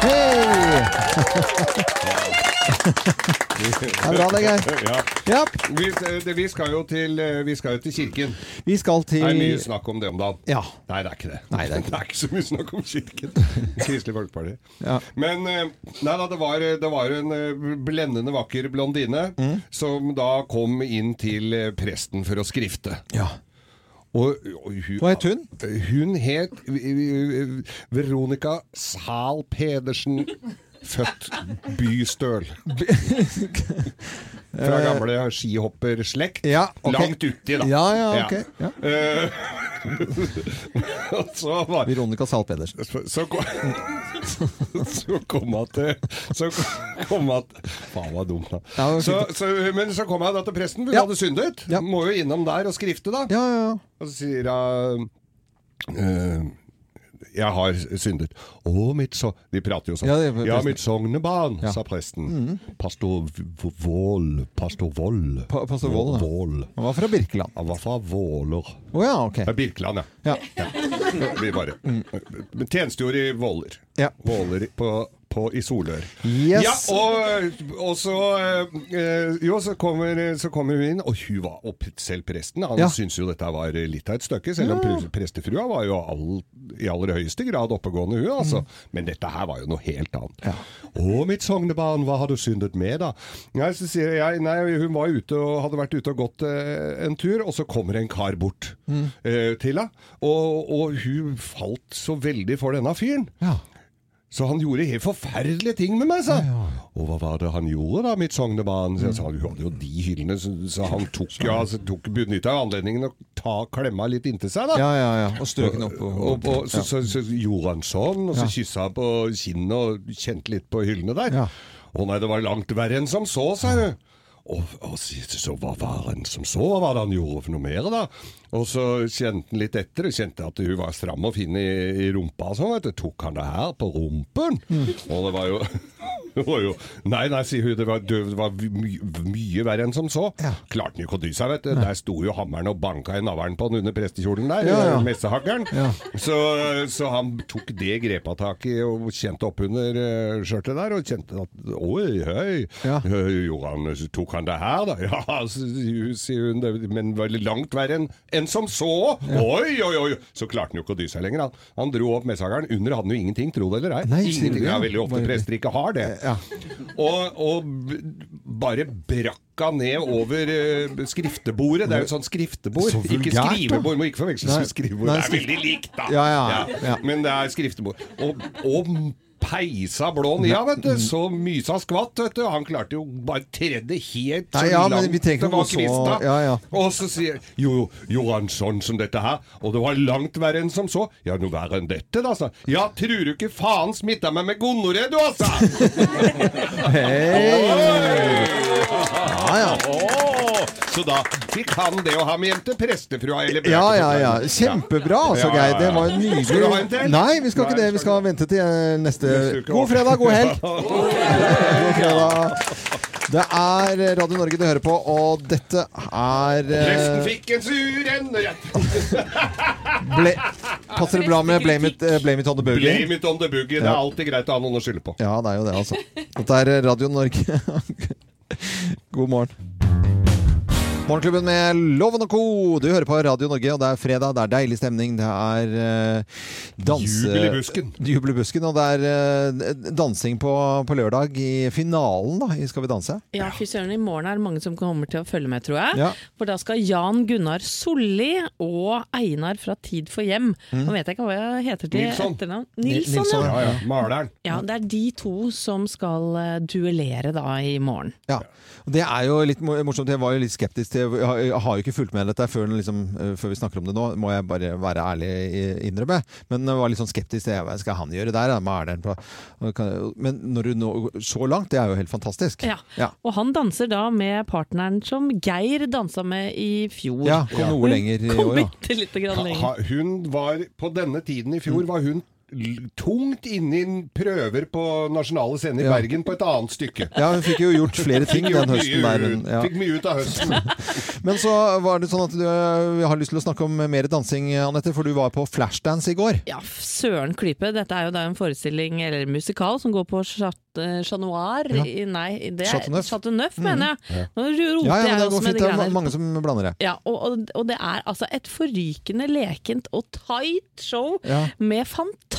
Hei! Det er bra, det, Geir. Ja. Ja. Vi, det, vi, skal til, eh, vi skal jo til kirken. Vi skal til Det er mye snakk om det om dagen. Ja. Nei, det er ikke det. Nei, det er ikke det. så mye snakk om kirken. Kristelig Folkeparti. Ja. Men eh, nei da, det var, det var en eh, blendende vakker blondine Mm. som da kom inn til eh, presten for å skrifte. Ja. Og, og hun, Hva het hun? Hun het Veronica Zahl Pedersen. Født Bystøl. Fra gamle skihopperslekt. Ja, okay. Langt uti, da. Ja, ja, ok. Ja. Eh, så var Veronica Zahl Pedersen. så kom, så kom hun til Så kom hun Faen, var dumt, da. Ja, Så, så, men så kom jeg da til presten, for Ja. hadde syndet. Må jo innom der og skrifte, da. Ja, ja, ja. Og så sier hun eh, Jeg har syndet. Å, mitt så... De prater jo sånn. Ja, Ja, det ja mitt sognebarn, Ja. sa presten. Mhm. Pastor Vål Pastor Vold. Pa- pastor Vold, ja. Vål. Han var fra Birkeland. Han var fra Våler. Å ja, ok. Ja, Birkeland, ja. Ja. Vi bare. mm. tjenestegjorde i Våler. Ja. Våler på, på, i Solør. Yes. Ja, og, og så øh, Jo, så kommer, så kommer hun inn, og hun var opp, selv presten. Han Ja. syntes jo dette var litt av et stykke, selv om ja. prestefrua var jo all, i aller høyeste grad oppegående, hun, altså. Men dette her var jo noe helt annet. Å, mitt sognebarn, hva har du syndet med, da? Nei, så sier jeg Nei, hun var ute og hadde vært ute og gått eh, en tur, og så kommer en kar bort Mm. eh, til henne. Og, og hun falt så veldig for denne fyren. Så han gjorde helt forferdelige ting med meg, sa han. Og hva var det han gjorde da, mitt sognebarn? Så jeg sa, du hadde jo de hyllene, så, han tok, ja, så tok benytta anledningen å ta klemma litt inntil seg, da. Ja, ja, ja. Og strøk den opp. Og, og, og så, så, så gjorde han sånn, og så Ja. kyssa han på kinnet og kjente litt på hyllene der. Å nei, det var langt verre enn som så, sa hun. Og, og så, så hva var han som så? Hva var det han gjorde for noe mer, da? Og så kjente han litt etter, og kjente at hun var stram og fin i, i rumpa og sånn, vet du. Tok han det her på rumpen? Og det var jo var jo Nei, nei, sier hun, det var, det var my, mye verre enn som så. Klarte han ikke å dy seg, vet du. Der sto jo hammeren og banka i navlen på han under prestekjolen der, Ja, ja. Messehaggeren. Ja. Så, så han tok det grepa tak i og kjente opp under uh, skjørtet der, og kjente at oi, høy. Ja. han, tok han det her da? Ja, sier hun, men veldig langt verre enn enn som så. Oi, oi, oi! Så klarte han jo ikke å dy seg lenger. Han, han dro opp messageren. Under hadde han jo ingenting, tro det eller ei. Nei, ingenting. Ja, veldig ofte prester ikke har det. Og, og bare brakk ned over eh, skriftebordet. Det er jo et sånt skriftebord. Så ikke vulgært, skrivebord, må ikke forveksles med skrivebord. Det er veldig likt, da. Ja, ja, ja. Men det er skriftebord. Og, og peisa blån i, ja, vet du. Så mysa skvatt, vet du. Han klarte jo bare tredde helt så Nei, ja, langt det var kvista. ja, ja. Og så sier jo, jo, han sånn som dette her, og det var langt verre enn som så. Ja, noe verre enn dette, da, sa. Ja, tror du ikke faen smitta meg med gonoré, du, altså? Ja, ja. Åh, Så da fikk han det å ha med hjem til prestefrua eller Ja, ja, ja. Kjempebra, altså, Ja, ja, Geir. Det ja. var nydelig. Skal du ha en til? Nei, vi skal ikke det. Vi skal vente til eh, neste Neste. God fredag, god helg! God fredag. Det er Radio Norge du hører på, og dette er eh, Presten fikk en sur ble, Passer det bra med blame it, eh, blame it on the boogie? Blame it on the boogie. Det er alltid greit å ha noen å skylde på. Ja, det er jo det, altså. Dette er Radio Norge. God morgen. Morgenklubben med Loven og Co. Du hører på Radio Norge, og det er fredag, det er deilig stemning. Det er uh, danse... Jubel i busken. Jubel i busken, og det er uh, dansing på, på lørdag i finalen da, i Skal vi danse. Ja, fy søren, i morgen er det mange som kommer til å følge med, tror jeg. Ja. For da skal Jan Gunnar Solli og Einar fra Tid for hjem Mm. Nå vet jeg ikke hva jeg heter til Nilsson. etternavn. Nilsson, Nilsson, ja. Ja, ja. Maleren. Ja, det er de to som skal eh, duellere da i morgen. Ja. Og Det er jo litt morsomt. Jeg var jo litt skeptisk til Jeg har, jeg har jo ikke fulgt med dette før, liksom, eh, før vi snakker om det nå, må jeg bare være ærlig innrømme. Men jeg var litt sånn skeptisk til hva skal han gjøre der? Men når du når så langt, det er jo helt fantastisk. Ja. Ja. Og han danser da med partneren som Geir dansa med i fjor. Ja, kom noe lenger i kom år, da. Litt, lite lenger. Ha, hun var På denne tiden i fjor var hun tungt inne i prøver på nasjonale scener i Ja. Bergen på et annet stykke. Ja, hun fikk jo gjort flere ting gjort den høsten der. Hun Men, ja. Fikk mye ut av høsten. men så var det sånn at du øh, har lyst til å snakke om mer dansing, Anette, for du var på Flashdance i går. Ja, søren klype. Dette er jo da en forestilling, eller musikal, som går på Chat eh, Chat Noir Ja. Nei, det er Chateauneuf, mener jeg. Ja. Nå roter Ja, ja, jeg oss også med de greiene. Det er mange som blander det. Ja, og, og, og det er altså et forrykende lekent og tight show Ja. med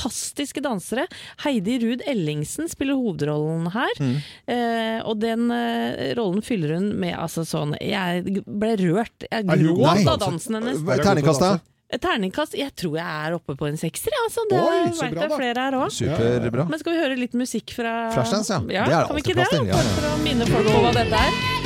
fantastiske dansere. Heidi Ruud Ellingsen spiller hovedrollen her. Mm. Eh, og den eh, rollen fyller hun med altså sånn Jeg ble rørt. Jeg gråt av danse? dansen hennes. Er Terningkast, da? Terningkast Jeg tror jeg er oppe på en sekser. ja, Altså. Det Oi, så vet bra, jeg da. flere her òg. Men skal vi høre litt musikk fra Flashdance, ja. ja Det er det alltid plass til, ja, ja. Bare For å minne folk på hva dette er.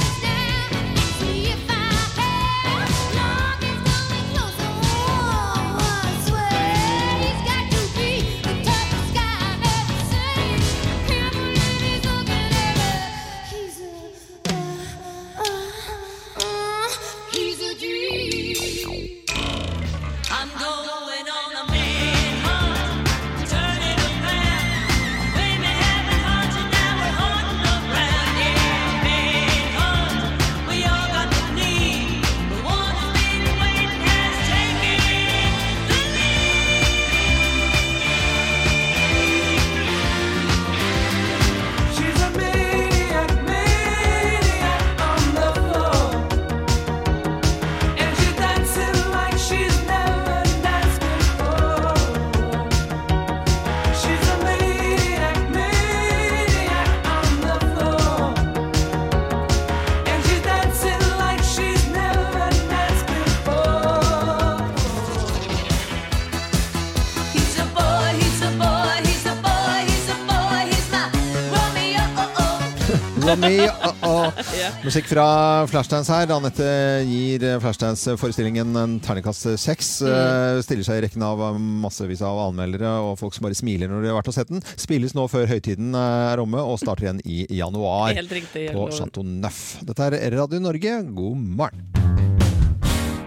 Musikk fra Flashdance her. Anette gir eh, Flashdance-forestillingen en terningkast seks. Mm. Stiller seg i rekken av massevis av anmeldere og folk som bare smiler når de har vært og sett den. Spilles nå før høytiden eh, er omme og starter igjen i januar Helt riktig, på Chateau Neuf. Dette er Radio Norge. God morgen.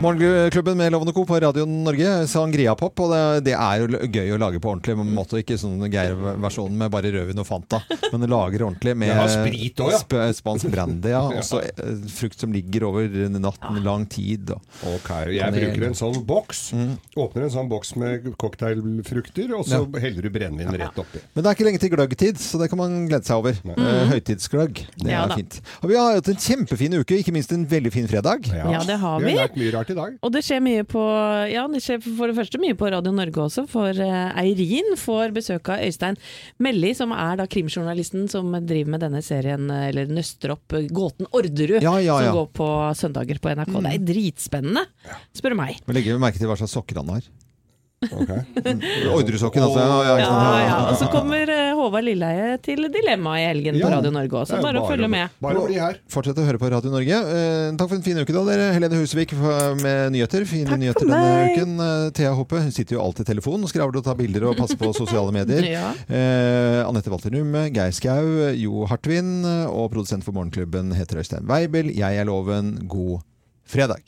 Morgenklubben med Lovende Co. på Radio Norge. Sangria-pop. Og det, det er jo gøy å lage på ordentlig måte. Ikke sånn Geir-versjonen med bare rødvin og Fanta. Men lager ordentlig med ja, sprit også, ja. sp spansk brandy. Ja. Også eh, frukt som ligger over natten, lang tid. Og. Ok, jeg bruker en sånn boks. Åpner en sånn boks med cocktailfrukter, og så Ja. heller du brennevin rett oppi. Men det er ikke lenge til gløggtid, så det kan man glede seg over. Mm. Høytidsgløgg. Det Ja er fint. Og vi har hatt en kjempefin uke, ikke minst en veldig fin fredag. Ja, det har vi. Vi har vært mye rart i dag. Og det skjer mye på Ja, det skjer for det første mye på Radio Norge også, for eh, Eirin får besøk av Øystein Melli, som er da krimjournalisten som driver med denne serien, eh, eller nøster opp eh, gåten Orderud, Ja, ja, ja. som går på søndager på NRK. Det er dritspennende, spør du meg. Men legger merke til hva slags sokker han har. Ok. Ordresokken, altså. Ja, ja, Ja, ja. Og så kommer eh, Håvard Lilleheie til Dilemma i helgen på Radio Norge også, er bare å følge med. Bare bli her. Fortsett å høre på Radio Norge. Eh, takk for en fin uke, da, dere. Helene Husvik med nyheter. Fine Takk nyheter denne uken. Eh, Thea Hoppe hun sitter jo alltid i telefonen og skravler og tar bilder og passer på sosiale medier. Ja. Eh, Anette Walter Numme, Geir Skau, Jo Hartvin og produsent for Morgenklubben heter Øystein Weibel. Jeg er Loven. God fredag.